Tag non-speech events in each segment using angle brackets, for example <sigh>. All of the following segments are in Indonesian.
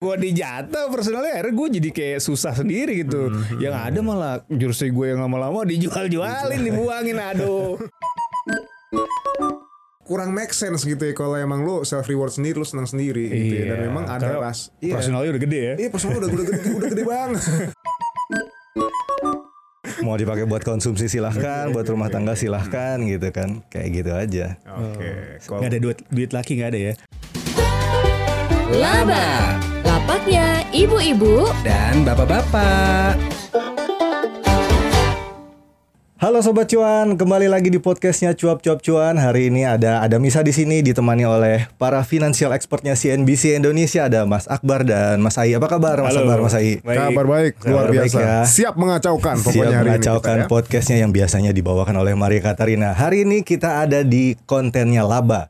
gue dijatuh personalnya akhirnya gue jadi kayak susah sendiri gitu Hmm. yang ada malah jersey gue yang lama-lama dijual-jualin <laughs> dibuangin aduh kurang make sense gitu ya kalau emang lu self reward sendiri lu senang sendiri gitu ya. dan memang ada Iya, karena ras iya personalnya udah gede ya iya personal udah udah gede, udah gede banget <laughs> Mau dipakai buat konsumsi silahkan, buat rumah tangga silahkan gitu kan. Kayak gitu aja. oke kalau nggak ada duit duit laki nggak ada ya Laba. Lapaknya ibu-ibu dan bapak-bapak. Halo sobat cuan, kembali lagi di podcastnya cuap cuap cuan. Hari ini ada ada Misa di sini ditemani oleh para financial expertnya CNBC Indonesia ada Mas Akbar dan Mas Ai. Apa kabar Mas Halo. Akbar, Mas Ai? Baik. kabar baik luar Kabar baik biasa ya. siap mengacaukan Siap pokoknya hari mengacaukan ini kita ya. podcastnya yang biasanya dibawakan oleh Maria Katarina. Hari ini kita ada di kontennya Laba.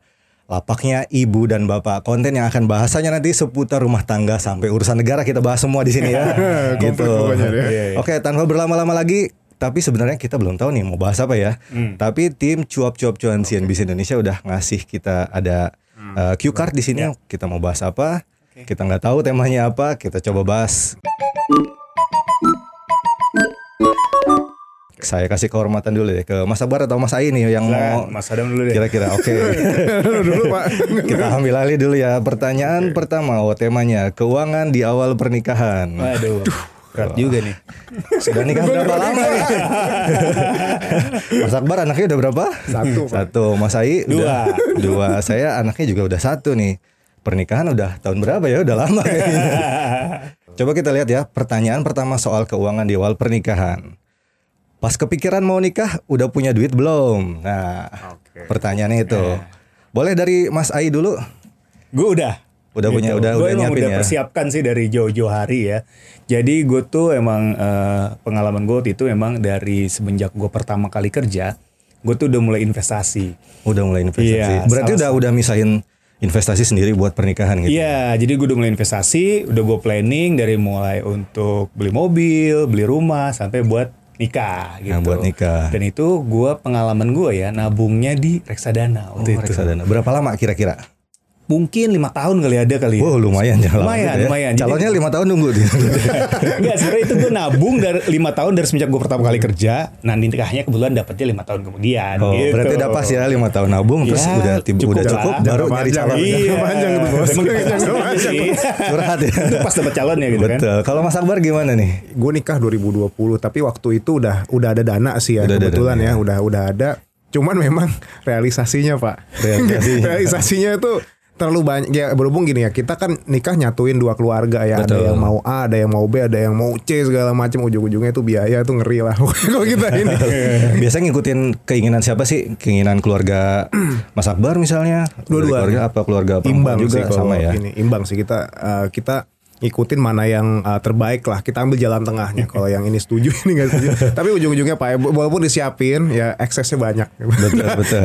Lapaknya ibu dan bapak. Konten yang akan bahasanya nanti seputar rumah tangga sampai urusan negara kita bahas semua di sini ya. <laughs> Gitu. deh. Iya, iya. Oke, tanpa berlama-lama lagi, tapi sebenarnya kita belum tahu nih mau bahas apa ya. Hmm. Tapi tim cuap-cuap cuan CNBC Indonesia udah ngasih kita ada Hmm. uh, cue card di sini. Ya. Kita mau bahas apa? Kita nggak tahu temanya apa. Kita coba bahas. Saya kasih kehormatan dulu deh ke Mas Akbar atau Mas Ai nih yang mau Silakan, Mas Adam dulu deh kira-kira. Oke. <laughs> Lu dulu pak Kita ambil alih dulu ya. Pertanyaan pertama, oh temanya keuangan di awal pernikahan. Waduh, berat juga nih. Sudah nikah berapa lama nih? Mas Akbar anaknya udah berapa? Satu, Pak. Satu. Mas Ai udah dua. Saya anaknya juga udah satu nih. Pernikahan udah tahun berapa ya? Udah lama kayaknya. <laughs> Coba kita lihat ya. Pertanyaan pertama soal keuangan di awal pernikahan. Pas kepikiran mau nikah, udah punya duit belum? Nah, Oke. pertanyaannya itu. Boleh dari Mas Ai dulu? Gue udah. Udah punya- udah- Gue udah nyiapin udah ya? persiapkan sih dari jauh-jauh hari ya. Jadi gue tuh emang eh, pengalaman gue waktu itu emang dari semenjak gue pertama kali kerja, gue tuh udah mulai investasi. Udah mulai investasi. Iya, Berarti udah udah misahin investasi sendiri buat pernikahan gitu. Iya, jadi gue udah mulai investasi, udah gue planning dari mulai untuk beli mobil, beli rumah, sampai buat nikah gitu. Nah, buat nikah. Dan itu gue pengalaman gue ya nabungnya di reksadana Oh, waktu itu. reksadana. Berapa lama kira-kira? Mungkin lima tahun kali ada kali. ya. Wow lumayan jangan lama Lumayan, gitu ya. lumayan. Jadi- Calonnya lima tahun nunggu dia. <laughs> Enggak, sebenarnya itu gue nabung dari lima tahun dari semenjak gue pertama kali kerja. Nah nikahnya kebetulan dapetnya lima tahun kemudian. Oh, gitu. berarti udah pas ya lima tahun nabung terus Ya, udah tiba cukup udah lah. cukup Jangka baru nyari calon. Iya, panjang itu, Bos. Curhat ya. Itu pas dapet calonnya gitu kan. Betul. Kalau Mas Akbar gimana nih? gue nikah 2020 tapi waktu itu udah udah ada dana sih ya Udah ada kebetulan ya ya. udah udah ada cuman memang realisasinya pak Realisasinya. <laughs> realisasinya itu terlalu banyak ya berhubung gini ya kita kan nikah nyatuin dua keluarga ya Betul. ada yang mau A ada yang mau B ada yang mau C segala macam ujung-ujungnya itu biaya tuh ngeri lah <laughs> kalau kita ini <laughs> Biasanya ngikutin keinginan siapa sih? Keinginan keluarga <clears throat> Mas Akbar misalnya? Dua-dua. Keluarga apa keluarga perempuan imbang juga sih sama ya? ini imbang sih kita eh, kita ngikutin mana yang eh, terbaik lah kita ambil jalan tengahnya kalau yang ini setuju <laughs> ini nggak setuju tapi ujung-ujungnya pak ya, walaupun disiapin ya eksesnya banyak Betul <laughs> betul.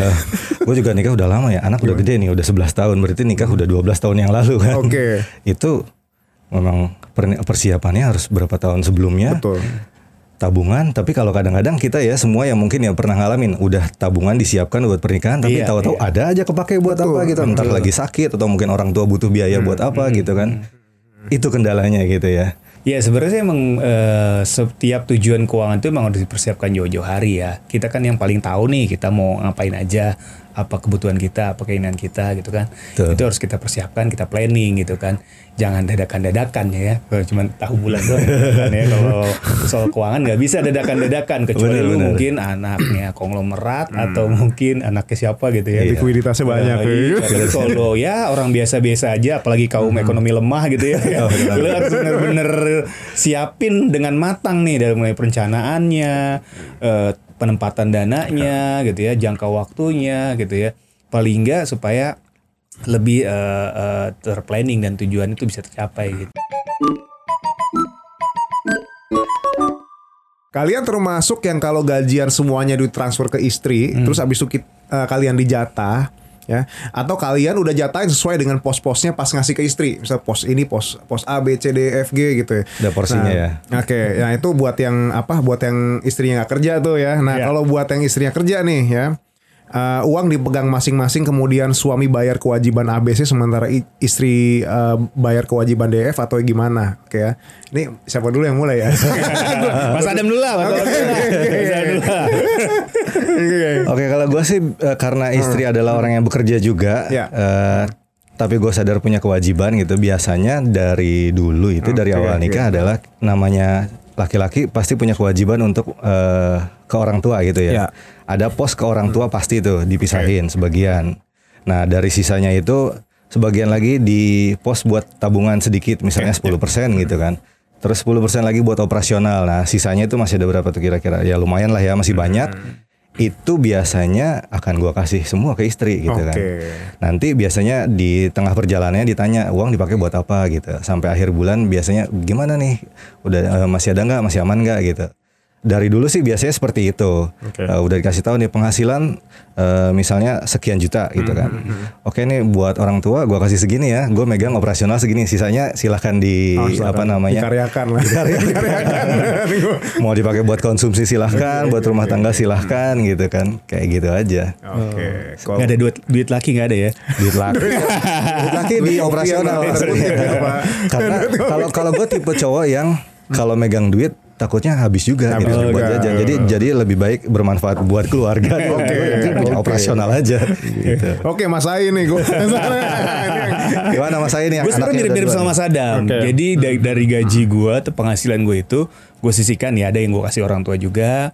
Gue juga nikah udah lama ya. Anak udah gede nih, udah 11 tahun. Berarti nikah udah 12 tahun yang lalu kan. Oke. <laughs> Itu memang per- persiapannya harus berapa tahun sebelumnya. betul tabungan tapi kalau kadang-kadang kita ya semua yang mungkin yang pernah ngalamin udah tabungan disiapkan buat pernikahan tapi Iya, tahu-tahu iya. ada aja kepake buat Betul, apa gitu entar lagi sakit atau mungkin orang tua butuh biaya buat apa gitu kan itu kendalanya gitu ya Ya sebenarnya emang eh, setiap tujuan keuangan itu emang harus dipersiapkan jauh-jauh hari ya. Kita kan yang paling tahu nih kita mau ngapain aja, apa kebutuhan kita, apa keinginan kita gitu kan. Betul. Itu harus kita persiapkan, kita planning gitu kan. Jangan dadakan-dadakan ya. Kalau cuma tahu bulan doang gitu kan ya. Kalau soal keuangan nggak bisa dadakan-dadakan kecuali Bener, lu bener. mungkin anaknya konglomerat atau mungkin anaknya siapa gitu ya. likuiditasnya banyak Nah, iya, tapi kalau ya orang biasa-biasa aja, apalagi kaum ekonomi lemah gitu ya, <laughs> lu harus bener-bener siapin dengan matang nih dari mulai perencanaannya, eh, penempatan dananya gitu ya, jangka waktunya gitu ya, paling enggak supaya lebih eh, eh, terplanning dan tujuan itu bisa tercapai gitu. kalian termasuk yang kalau gajian semuanya ditransfer ke istri terus habis itu kit- eh, kalian dijatah ya. Atau kalian udah jatahin sesuai dengan pos-posnya pas ngasih ke istri. Misal pos ini pos pos A B C D E F G gitu ya. Ada porsinya ya. oke. Ya itu buat yang apa? Buat yang istrinya nggak kerja tuh ya. Nah Iya. kalau buat yang istrinya kerja nih ya eh, uang dipegang masing-masing kemudian suami bayar kewajiban ABC sementara istri eh, bayar kewajiban DF atau gimana kayak ini siapa dulu yang mulai ya <laughs> Mas Adam dulu lah, Mas Adam dulu. <laughs> Oke kalau gue sih eh, karena istri adalah orang yang bekerja juga, Ya. eh, tapi gue sadar punya kewajiban gitu. Biasanya dari dulu itu dari Oke, awal nikah adalah namanya laki-laki pasti punya kewajiban untuk eh, ke orang tua gitu ya. Ya. Ada pos ke orang tua pasti tuh dipisahin sebagian. Nah dari sisanya itu sebagian lagi di pos buat tabungan sedikit, misalnya 10% gitu kan. Terus 10% lagi buat operasional. Nah, sisanya itu masih ada berapa tuh kira-kira? Ya lumayan lah ya, masih banyak. Itu biasanya akan gua kasih semua ke istri gitu kan. Oke. Nanti biasanya di tengah perjalanannya ditanya uang dipakai buat apa gitu. Sampai akhir bulan biasanya gimana nih? Udah eh, masih ada nggak? Masih aman nggak gitu. Dari dulu sih biasanya seperti itu. Eh, udah dikasih tahu nih penghasilan eh, misalnya sekian juta gitu kan. Oke nih buat orang tua gua kasih segini ya. Gue megang operasional segini. Sisanya silahkan di Oh, silakan. apa namanya? dikaryakan lah <laughs> dikaryakan <laughs> Mau dipakai buat konsumsi silahkan, buat rumah tangga silahkan gitu kan. Kayak gitu aja. oke Kalau- Nggak ada duit, duit laki nggak ada ya? Duit laki. <laughs> Duit laki di operasional. Karena kalau kalau gue tipe cowok yang kalau megang duit takutnya habis juga Habis gitu buat juga. jajan. Jadi jadi lebih baik bermanfaat buat keluarga. <laughs> Oke, Punya oke. <laughs> operasional aja gitu. Oke Mas Ai nih gue <laughs> Gimana Mas ini yang Gue sebenarnya mirip-mirip sama Mas Adam. Oke. Jadi dari, dari gaji gue, tuh penghasilan gue itu, gue sisihkan ya ada yang gue kasih orang tua juga.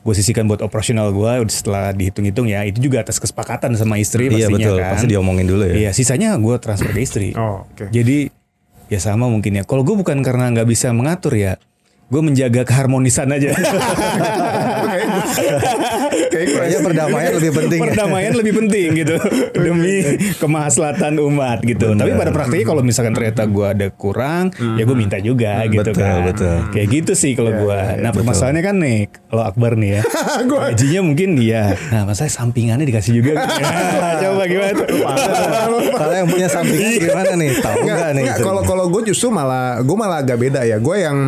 Gue sisihkan buat operasional gue setelah dihitung-hitung ya itu juga atas kesepakatan sama istri Iya, pastinya betul. kan. Pasti diomongin dulu ya. Iya sisanya gue transfer ke istri. Oh, oke. Jadi ya sama mungkin ya. Kalau gue bukan karena nggak bisa mengatur ya, gue menjaga keharmonisan aja. <laughs> <laughs> Kayaknya perdamaian lebih penting. ya. Perdamaian lebih penting gitu <laughs> demi kemaslahatan umat gitu. Tapi pada praktiknya kalau misalkan ternyata gue ada kurang, ya gue minta juga gitu Betul, kan. betul. Kayak gitu sih kalau gue. Nah permasalahannya kan nih, kalau Akbar nih ya, <laughs> gajinya mungkin dia. Nah masalah sampingannya dikasih juga. <laughs> Coba gimana? Kalau yang punya sampingan gimana nih? Tahu Nggak, nih? nggak, kalau kalau gue justru malah gue malah agak beda ya. Gue yang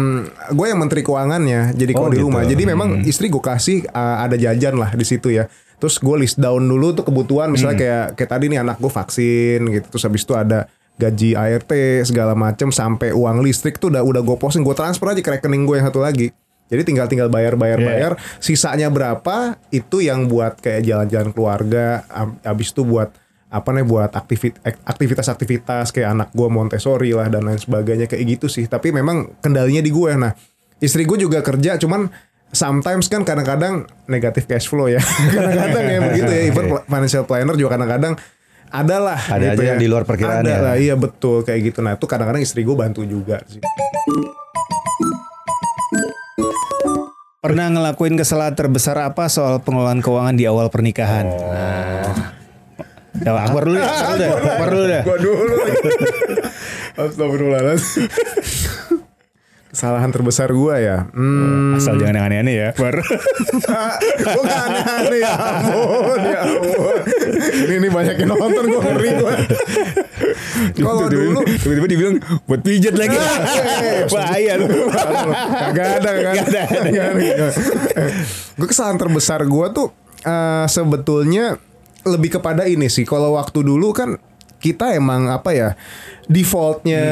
gue yang menteri keuangannya. Jadi kalau Oh, di gitu. rumah. Jadi memang istri gue kasih uh, ada jajan lah di situ ya. Terus gue list down dulu tuh kebutuhan misalnya kayak kayak tadi nih anak gue vaksin gitu. Terus habis itu ada gaji ART segala macem sampai uang listrik tuh udah udah gue posting gue transfer aja ke rekening gue yang satu lagi. Jadi tinggal tinggal bayar bayar Iya. bayar. Sisanya berapa itu yang buat kayak jalan-jalan keluarga. Ab- Habis itu buat apa nih buat aktivit- ak- aktivitas-aktivitas kayak anak gue Montessori lah dan lain sebagainya kayak gitu sih. Tapi memang kendalinya di gue. Nah, istri gue juga kerja, cuman sometimes kan kadang-kadang negatif cash flow ya. <laughs> kadang-kadang ya begitu ya. Even pl- financial planner juga kadang-kadang ada lah. Ada aja yang di luar perkiraan Ada ya. lah, iya betul kayak gitu. Nah itu kadang-kadang istri gue bantu juga sih. Pernah ngelakuin kesalahan terbesar apa soal pengelolaan keuangan di awal pernikahan? Nah. Ya, Akbar dulu ya, Akbar dulu ya, Akbar dulu ya. Gue dulu. Astagfirullahaladzim. Kesalahan terbesar gue ya. Hmm. Asal jangan yang aneh-aneh ya, Akbar. <laughs> gue gak aneh-aneh ya ampun ya ampun ini, ini banyak yang nonton gue ngeri gue kalau dulu tiba-tiba dibilang buat pijat lagi. Bahaya lu. kagak ada kan Kagak ada. gue kesalahan terbesar gue tuh eh, sebetulnya lebih kepada ini sih kalau waktu dulu kan kita emang apa ya defaultnya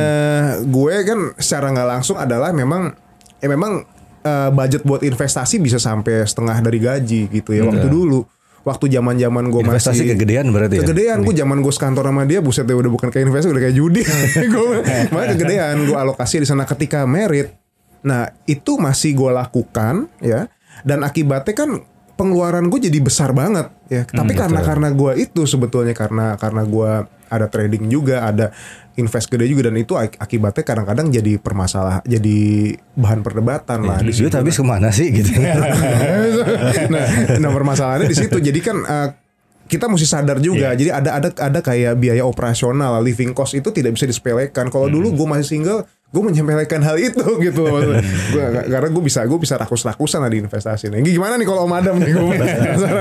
gue kan secara nggak langsung adalah memang ya memang eh, budget buat investasi bisa sampai setengah dari gaji gitu ya waktu dulu. Waktu zaman zaman gue masih Investasi kegedean berarti ya? kegedean. Gue zaman gue sekantor sama dia buset deh udah bukan kayak investasi udah kayak judi. <laughs> <laughs> Gue makanya kegedean. Gue alokasi di sana ketika merit. Nah itu masih gue lakukan ya. Dan akibatnya kan pengeluaran gue jadi besar banget ya tapi karena karena gue itu sebetulnya karena karena gue ada trading juga ada invest gede juga dan itu ak- akibatnya kadang-kadang jadi permasalah jadi bahan perdebatan lah di Duit situ habis ke mana sih gitu? <laughs> nah, nah permasalahannya di situ. Jadi kan eh, kita mesti sadar juga. Jadi ada ada ada kayak biaya operasional, living cost itu tidak bisa disepelekan. Kalau dulu gue masih single, gue menyepelekan hal itu <laughs> gitu. Gua, karena gue bisa gue bisa rakus-rakusan di investasi. Ini gimana nih kalau Om Adam nih? Gue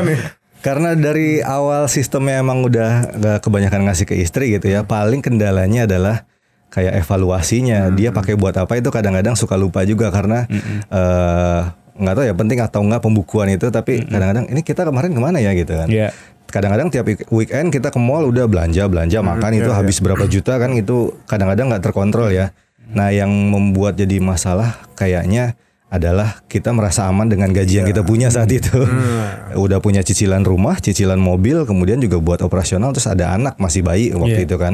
<laughs> nih. Karena dari awal sistemnya emang udah gak kebanyakan ngasih ke istri gitu ya. Paling kendalanya adalah kayak evaluasinya. Dia pakai buat apa itu kadang-kadang suka lupa juga karena eh nggak tahu ya penting atau nggak pembukuan itu tapi kadang-kadang ini kita kemarin ke mana ya gitu kan Iya. kadang-kadang tiap weekend kita ke mall udah belanja belanja makan itu habis berapa juta kan itu kadang-kadang nggak terkontrol ya nah yang membuat jadi masalah kayaknya adalah kita merasa aman dengan gaji yang kita punya saat itu. <laughs> Udah punya cicilan rumah cicilan mobil kemudian juga buat operasional terus ada anak masih bayi waktu Iya. itu kan.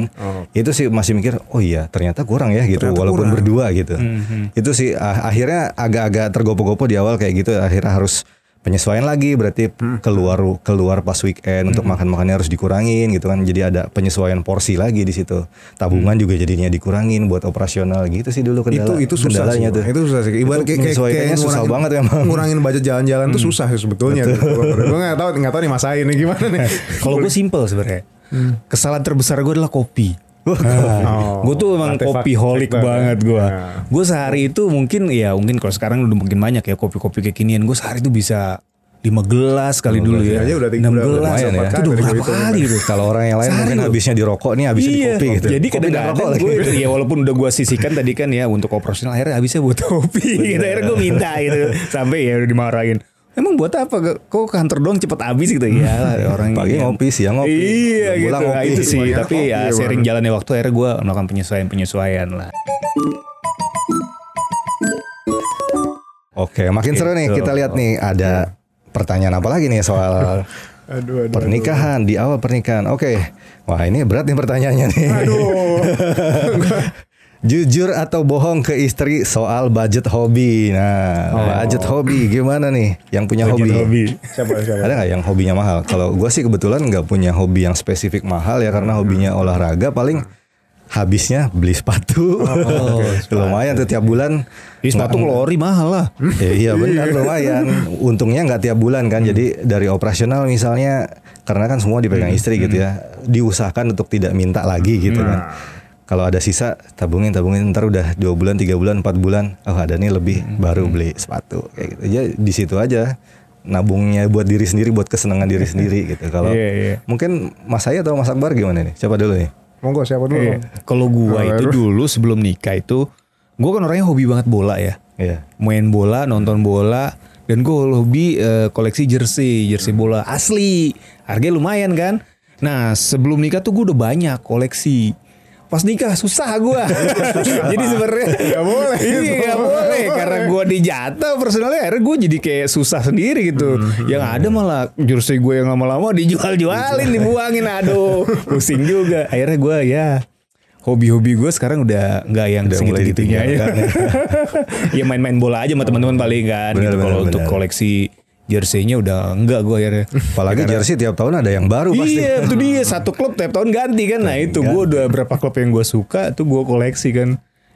Itu sih masih mikir oh iya ternyata kurang ya gitu Ternyata walaupun kurang. berdua gitu. Itu sih ah, akhirnya agak-agak tergopo-gopo di awal kayak gitu akhirnya harus penyesuaian lagi berarti keluar keluar pas weekend untuk makan-makannya harus dikurangin gitu kan. Jadi ada penyesuaian porsi lagi di situ. Tabungan juga jadinya dikurangin buat operasional gitu sih dulu kendala itu itu susah sih tuh. Itu susah sih. Ibarat kayak kayak, susah ngurangin- banget emang ngurangin budget jalan-jalan tuh susah sih sebetulnya gue nggak tahu nggak tahu nih Mas Ain nih gimana nih. <laughs> Kalau gue simple sebenarnya. Kesalahan terbesar gue adalah kopi. Oh, gue tuh emang kopi holik ya. banget gue. Gue sehari itu mungkin ya mungkin kalau sekarang udah mungkin banyak ya kopi-kopi kekinian. Gue sehari itu bisa 5 gelas kali dulu ya. aja udah tiga- 6 udah- udah gelas. lumayan ya. Itu udah Kali berapa hitung. kali itu? kalau orang yang lain Sehari mungkin habisnya di rokok nih habisnya di kopi gitu Jadi kadang-kadang rokok lagi. gue ya walaupun udah gue sisihkan tadi kan ya untuk operasional akhirnya habisnya buat <laughs> kopi. gitu. Akhirnya gue minta gitu sampai ya udah dimarahin. Emang buat apa? Kok kantor doang cepet habis gitu <laughs> ya orang Pagi yang- ngopi, siang ngopi, Iya gitu. Nah, ngopi. itu sih. Banyak Tapi ya sering jalannya waktu akhirnya gue melakukan penyesuaian-penyesuaian lah. Oke, makin seru nih Gitu. kita lihat nih ada pertanyaan apa lagi nih soal <laughs> aduh aduh pernikahan di awal pernikahan. Oke, wah ini berat nih pertanyaannya nih. aduh <laughs> Jujur atau bohong ke istri soal budget hobi. Nah, budget hobi gimana nih? Yang punya hobi. siapa siapa Ada nggak yang hobinya mahal? Kalau gue sih kebetulan nggak punya hobi yang spesifik mahal ya karena hobinya olahraga paling habisnya beli <laughs> sepatu. Lumayan tuh tiap bulan. Ih, sepatu lori mahal lah. Ya, iya <laughs> benar lumayan. Untungnya nggak tiap bulan kan. Jadi dari operasional misalnya karena kan semua dipegang istri gitu ya. Diusahakan untuk tidak minta lagi gitu kan. Kalau ada sisa tabungin tabungin ntar udah dua bulan tiga bulan empat bulan oh ada nih lebih baru beli sepatu kayak gitu. Ya di situ aja nabungnya buat diri sendiri buat kesenangan diri sendiri <laughs> gitu. Kalau Iya, iya. mungkin Mas saya atau Mas Akbar gimana nih? Siapa dulu nih? monggo siapa dulu Iya. Kalau gua Oh, itu dulu sebelum nikah itu gua kan orangnya hobi banget bola ya. Iya. Main bola, nonton bola dan gue hobi eh, koleksi jersey, jersey bola asli. Harganya lumayan kan? Nah, sebelum nikah tuh gue udah banyak koleksi. Pas nikah susah gua. <laughs> jadi sebenarnya Nggak boleh. Iya nggak boleh karena gua dijatah personalnya akhirnya gue jadi kayak susah sendiri gitu. Yang ada malah jersey gue yang lama-lama dijual-jualin, dibuangin. Aduh, pusing juga. Akhirnya gua ya hobi-hobi gue sekarang udah nggak yang segitu-gitunya <laughs> ya main-main bola aja sama teman-teman paling kan. Gitu. Kalau untuk koleksi jersey-nya udah enggak gue akhirnya. Apalagi jersey tiap tahun ada yang baru pasti. Iya, itu dia <laughs> satu klub tiap tahun ganti kan. Nah itu gue udah berapa klub yang gue suka tuh gue koleksi kan.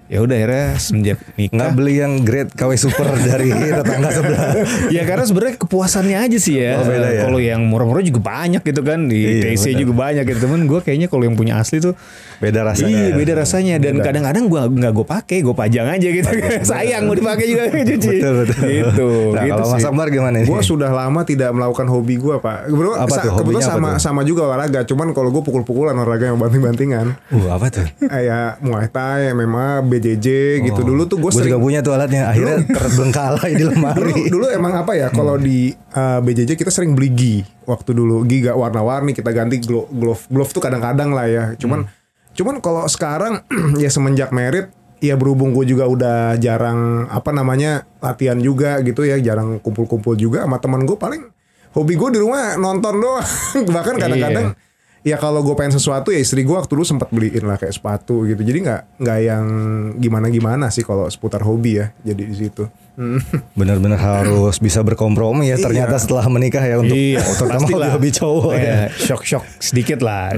Ya udah akhirnya semenjak Nggak nikah. beli yang grade KW Super dari <laughs> tetangga sebelah. ya karena sebenarnya kepuasannya aja sih ya. Oh, ya? Kalau yang murah-murah juga banyak gitu kan di Iya, TC juga banyak gitu. Temen gue kayaknya kalau yang punya asli tuh Beda rasanya. Iya beda rasanya dan kadang-kadang gue nggak gue pakai, gue pajang aja gitu. <laughs> Sayang mau dipakai juga cuci. Betul, betul. Gitu. Nah, gitu kalau Mas sih. Akbar gimana? Gue sudah lama tidak melakukan hobi gue pak. Kebetulan, Apa sa- tuh? kebetulan sama tuh? sama juga olahraga. Cuman kalau gue pukul-pukulan olahraga yang banting-bantingan. Uh, apa tuh? Kayak Muay Thai, MMA, BJJ gitu. Dulu tuh gue sering juga punya tuh alatnya. Akhirnya terbengkalai di <laughs> dulu, lemari. dulu emang apa ya kalau di uh, BJJ kita sering beli gi waktu dulu gi gak warna-warni kita ganti glo- glove glove tuh kadang-kadang lah ya cuman cuman kalau sekarang <clears throat> ya semenjak merit ya berhubung gue juga udah jarang apa namanya latihan juga gitu ya jarang kumpul-kumpul juga sama teman gue paling hobi gue di rumah nonton doang <laughs> bahkan kadang-kadang ya kalau gue pengen sesuatu ya istri gue waktu dulu sempat beliin lah kayak sepatu gitu jadi nggak nggak yang gimana-gimana sih kalau seputar hobi ya jadi di situ. <laughs> Benar-benar harus bisa berkompromi ya ternyata Iya. setelah menikah ya untuk Iya, <laughs> terutama pastilah. hobi-hobi cowok ya. Kayak shock-shock sedikit lah.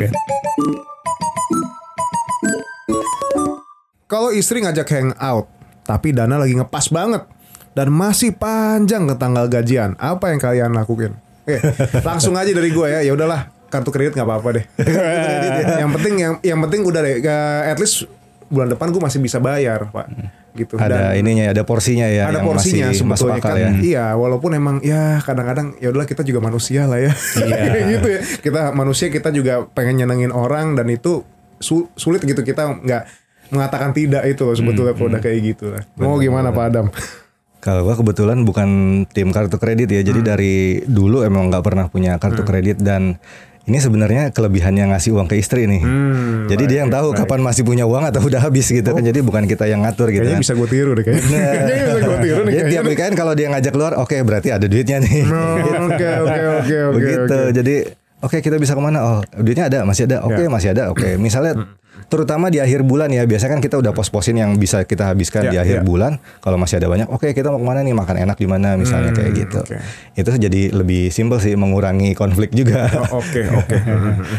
Kalau istri ngajak hangout, tapi dana lagi ngepas banget dan masih panjang ke tanggal gajian, apa yang kalian lakukan? Eh, <laughs> langsung aja dari gue ya. Ya udahlah, kartu kredit nggak apa-apa deh. <laughs> yang penting yang yang penting udah deh, ke- at least bulan depan gue masih bisa bayar, Pak. Gitu. Ada Dan ininya, ada porsinya ya. ada yang porsinya masih masuk sebetulnya kan. ya. Iya, walaupun emang ya kadang-kadang ya udahlah kita juga manusia lah ya. Iya. <laughs> gitu ya. Kita manusia kita juga pengen nyenengin orang dan itu su- sulit gitu kita nggak mengatakan tidak itu loh sebetulnya kalau udah kayak gitu lah. Mau gimana Pak Adam? Kalau gua kebetulan bukan tim kartu kredit ya, Hmm. jadi dari dulu emang nggak pernah punya kartu kredit dan ini sebenarnya kelebihannya ngasih uang ke istri nih. Hmm, jadi dia yang tahu kapan masih punya uang atau udah habis gitu kan. Jadi bukan kita yang ngatur gitu Kayaknya kan. bisa gue tiru deh kayaknya. <laughs> Kayaknya bisa gue tiru nih. Jadi kayaknya. tiap weekend kalau dia ngajak keluar, oke berarti ada duitnya nih. Oh, <laughs> Oke oke oke oke. Begitu. oke. Jadi oke kita bisa ke mana? Oh duitnya ada, masih ada. Oke Ya. masih ada. Oke. Misalnya terutama di akhir bulan ya. Biasanya kan kita udah pos-posin yang bisa kita habiskan Ya, di akhir ya. bulan. Kalau masih ada banyak, oke kita mau ke mana nih? Makan enak di mana? Misalnya kayak gitu. Hmm, oke. Itu jadi lebih simpel sih, mengurangi konflik juga. Oh, Oke <laughs> oke.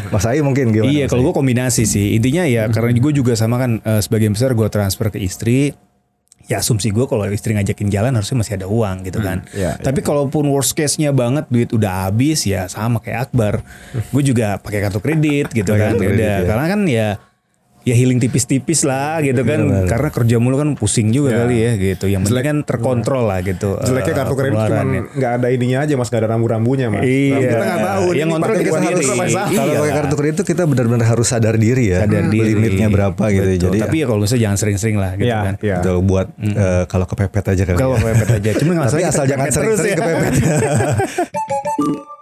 Mas Ai mungkin gimana? Iya, kalau gue kombinasi sih. Intinya ya karena gue juga sama kan eh, sebagian besar gue transfer ke istri. Ya asumsi gue kalau istri ngajakin jalan harusnya masih ada uang gitu kan. iya, Tapi kalaupun worst case-nya banget duit udah habis ya sama kayak Akbar. gue juga pakai kartu kredit gitu kan. kredit, Udah ya. karena kan ya ya healing tipis-tipis lah gitu kan. Benar. Karena kerja mulu kan pusing juga Ya. kali ya gitu. Yang penting kan terkontrol lah gitu. Jeleknya eh, kartu kredit cuma pengeluarannya. nggak ada ininya aja mas, nggak ada rambu-rambunya mas. Iya. Kita nggak tahu. Yang ini ngontrol kita sendiri. apa salah. Kalau Iya. pakai kartu kredit itu kita benar-benar harus sadar diri ya. Sadar diri. Limitnya berapa gitu. Betul. Jadi tapi ya kalau misalnya jangan sering-sering lah gitu Iya, kan. iya. Betul, buat eh, kalau kepepet aja kali. Kalau ya. kepepet aja. Cuma Tapi asal jangan sering-sering ya. kepepet. <laughs>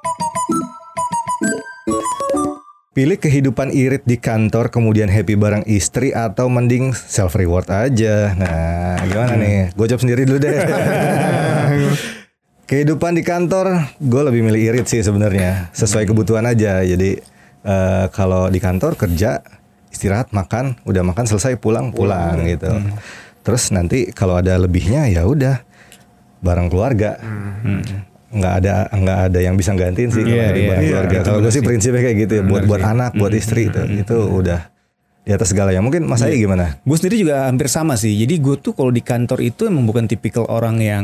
Pilih kehidupan irit di kantor kemudian happy bareng istri atau mending self reward aja. Nah, gimana nih? Gue jawab sendiri dulu deh. <laughs> kehidupan di kantor, gue lebih milih irit sih sebenarnya. Sesuai kebutuhan aja. Jadi eh, kalau di kantor kerja, istirahat, makan, udah makan selesai pulang pulang gitu. Terus nanti kalau ada lebihnya ya udah bareng keluarga. Nggak ada nggak ada yang bisa gantiin sih kalau Iya, dari iya, iya, keluarga. itu Kalau gue sih prinsipnya kayak gitu ya, buat buat sih. anak, buat istri itu, itu udah di atas segalanya. Mungkin Mas Ai gimana? Gue sendiri juga hampir sama sih. Jadi gue tuh kalau di kantor itu emang bukan tipikal orang yang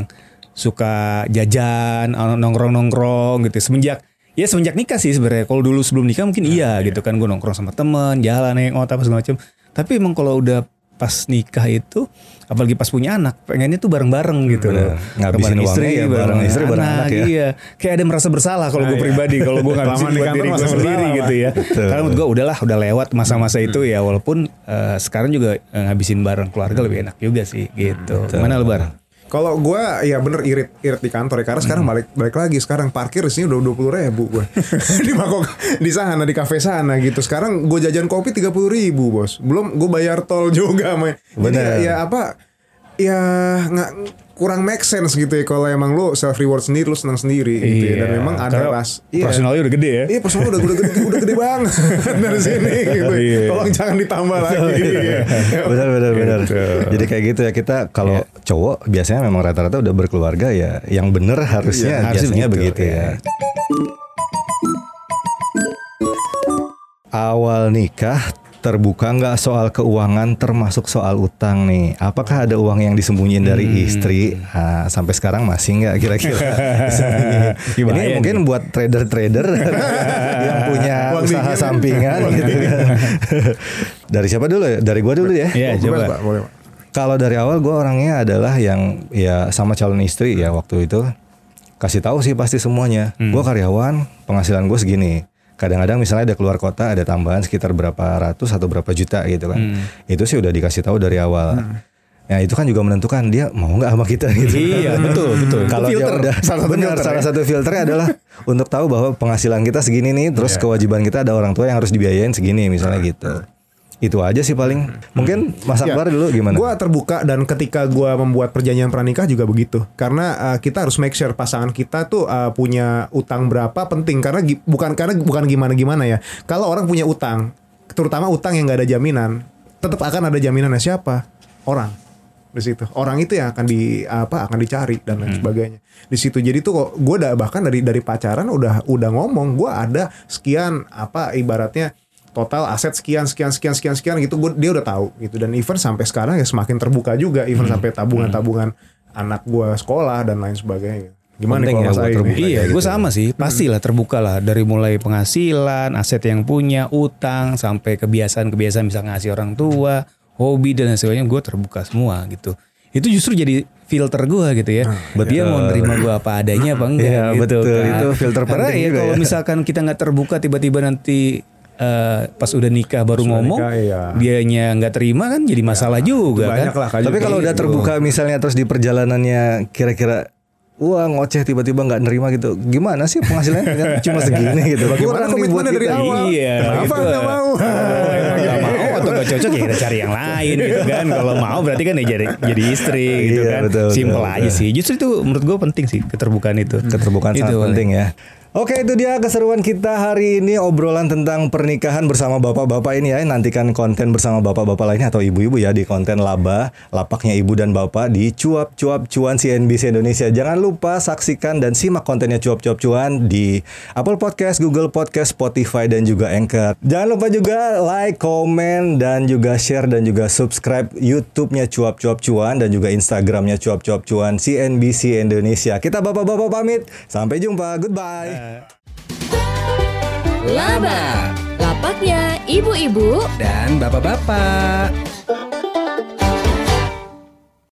suka jajan, nongkrong-nongkrong gitu. Semenjak ya semenjak nikah sih sebenarnya. Kalau dulu sebelum nikah mungkin iya gitu kan gue nongkrong sama temen, jalan hangout apa segala macam. Tapi emang kalau udah pas nikah itu apalagi pas punya anak pengennya tuh bareng-bareng gitu loh. Ngabisin bareng istri ya bareng, istri, bareng anak ya. iya. kayak ada merasa bersalah kalau gue Nah, iya. pribadi kalau gue ngabisin buat diri gue sendiri gitu ya. Betul. karena menurut gue udahlah udah lewat masa-masa itu ya walaupun eh, sekarang juga eh, ngabisin bareng keluarga lebih enak juga sih gitu. Mana lebar Kalau gue ya bener irit irit di kantor ya. Karena sekarang Hmm. balik balik lagi. Sekarang parkir di sini udah dua puluh ribu gue <laughs> <laughs> di mangkok di sana di kafe sana gitu. Sekarang gue jajan kopi tiga puluh ribu bos. Belum gue bayar tol juga men. Jadi ya, ya apa ya nggak kurang make sense gitu ya kalau emang lu self reward sendiri lu senang sendiri gitu ya dan memang ada ras iya. personalnya udah gede ya Iya personal udah, udah, gede, udah gede banget <laughs> dari sini gitu. Iya. Tolong jangan ditambah lagi. Iya. benar benar benar. Gitu. Jadi kayak gitu ya kita kalau cowok biasanya memang rata-rata udah berkeluarga ya yang bener harusnya Iya, harusnya biasanya begitu, begitu, ya. Awal nikah terbuka nggak soal keuangan termasuk soal utang nih? Apakah ada uang yang disembunyiin dari Hmm. istri? Nah, sampai sekarang masih nggak kira-kira? <laughs> Ini mungkin buat trader-trader <laughs> yang punya Uang usaha dingin. sampingan gitu kan. dari siapa dulu ya? Dari gua dulu ya? Iya coba. Pak, boleh, Pak. kalau dari awal gue orangnya adalah yang ya sama calon istri ya waktu itu. Kasih tahu sih pasti semuanya. Gue karyawan, penghasilan gue segini. Kadang-kadang misalnya ada keluar kota ada tambahan sekitar berapa ratus atau berapa juta gitu kan. Itu sih udah dikasih tahu dari awal. Ya itu kan juga menentukan dia mau nggak sama kita gitu. Iya, betul, betul. Kalau dia udah Salah satu benar filter salah ya. satu filternya adalah untuk tahu bahwa penghasilan kita segini nih, terus kewajiban kita ada orang tua yang harus dibiayain segini misalnya gitu. Itu aja sih paling. Mungkin Mas Ya. Akbar dulu gimana? Gue terbuka dan ketika gue membuat perjanjian pranikah juga begitu. Karena uh, kita harus make sure pasangan kita tuh uh, punya utang berapa penting. Karena bukan karena bukan gimana gimana ya. Kalau orang punya utang, terutama utang yang nggak ada jaminan, tetap akan ada jaminannya siapa? Orang di situ. Orang itu yang akan di apa akan dicari dan lain sebagainya. Di situ. Jadi tuh kok gue udah bahkan dari dari pacaran udah udah ngomong gue ada sekian apa ibaratnya total aset sekian sekian sekian sekian sekian gitu gua, dia udah tahu gitu dan even sampai sekarang ya semakin terbuka juga even sampai tabungan-tabungan anak gua sekolah dan lain sebagainya gimana Penting ya kalau Ai terbuka. Iya, kayak gue gitu. sama sih. Pastilah terbuka lah dari mulai penghasilan, aset yang punya, utang, sampai kebiasaan-kebiasaan bisa ngasih orang tua, hobi dan lain sebagainya. Gue terbuka semua gitu. Itu justru jadi filter gue gitu ya. Dia mau nerima gue apa adanya apa <laughs> enggak Iya, gitu betul. kan. Itu filter Karena penting ya kalau ya. misalkan kita nggak terbuka tiba-tiba nanti eh, pas udah nikah baru Sudah ngomong, nikah, iya. dianya nggak terima kan jadi masalah juga Banyak kan. lah Tapi gitu. kalau udah terbuka misalnya terus di perjalanannya kira-kira Wah ngoceh tiba-tiba nggak nerima gitu Gimana sih penghasilannya kan cuma segini gitu Bagaimana komitmennya dari kita. awal? Iya. Kenapa gitu. nggak mau? Oh, emang nggak mau atau nggak cocok ya kita cari yang lain gitu kan. Kalau mau berarti kan ya jadi jadi istri gitu Iya, kan. betul, Simple betul, aja betul. sih. Justru itu menurut gue penting sih keterbukaan itu. Keterbukaan Itu sangat penting ya Oke itu dia keseruan kita hari ini obrolan tentang pernikahan bersama bapak-bapak ini ya. Nantikan konten bersama bapak-bapak lainnya atau ibu-ibu ya di konten laba Lapaknya ibu dan bapak di cuap-cuap cuan CNBC Indonesia. Jangan lupa saksikan dan simak kontennya cuap-cuap cuan di Apple Podcast, Google Podcast, Spotify dan juga Anchor. Jangan lupa juga like, komen dan juga share dan juga subscribe YouTube-nya cuap-cuap cuan Dan juga Instagramnya cuap-cuap cuan CNBC Indonesia. Kita bapak-bapak pamit. Sampai jumpa, goodbye Laba, lapaknya ibu-ibu Dan bapak-bapak.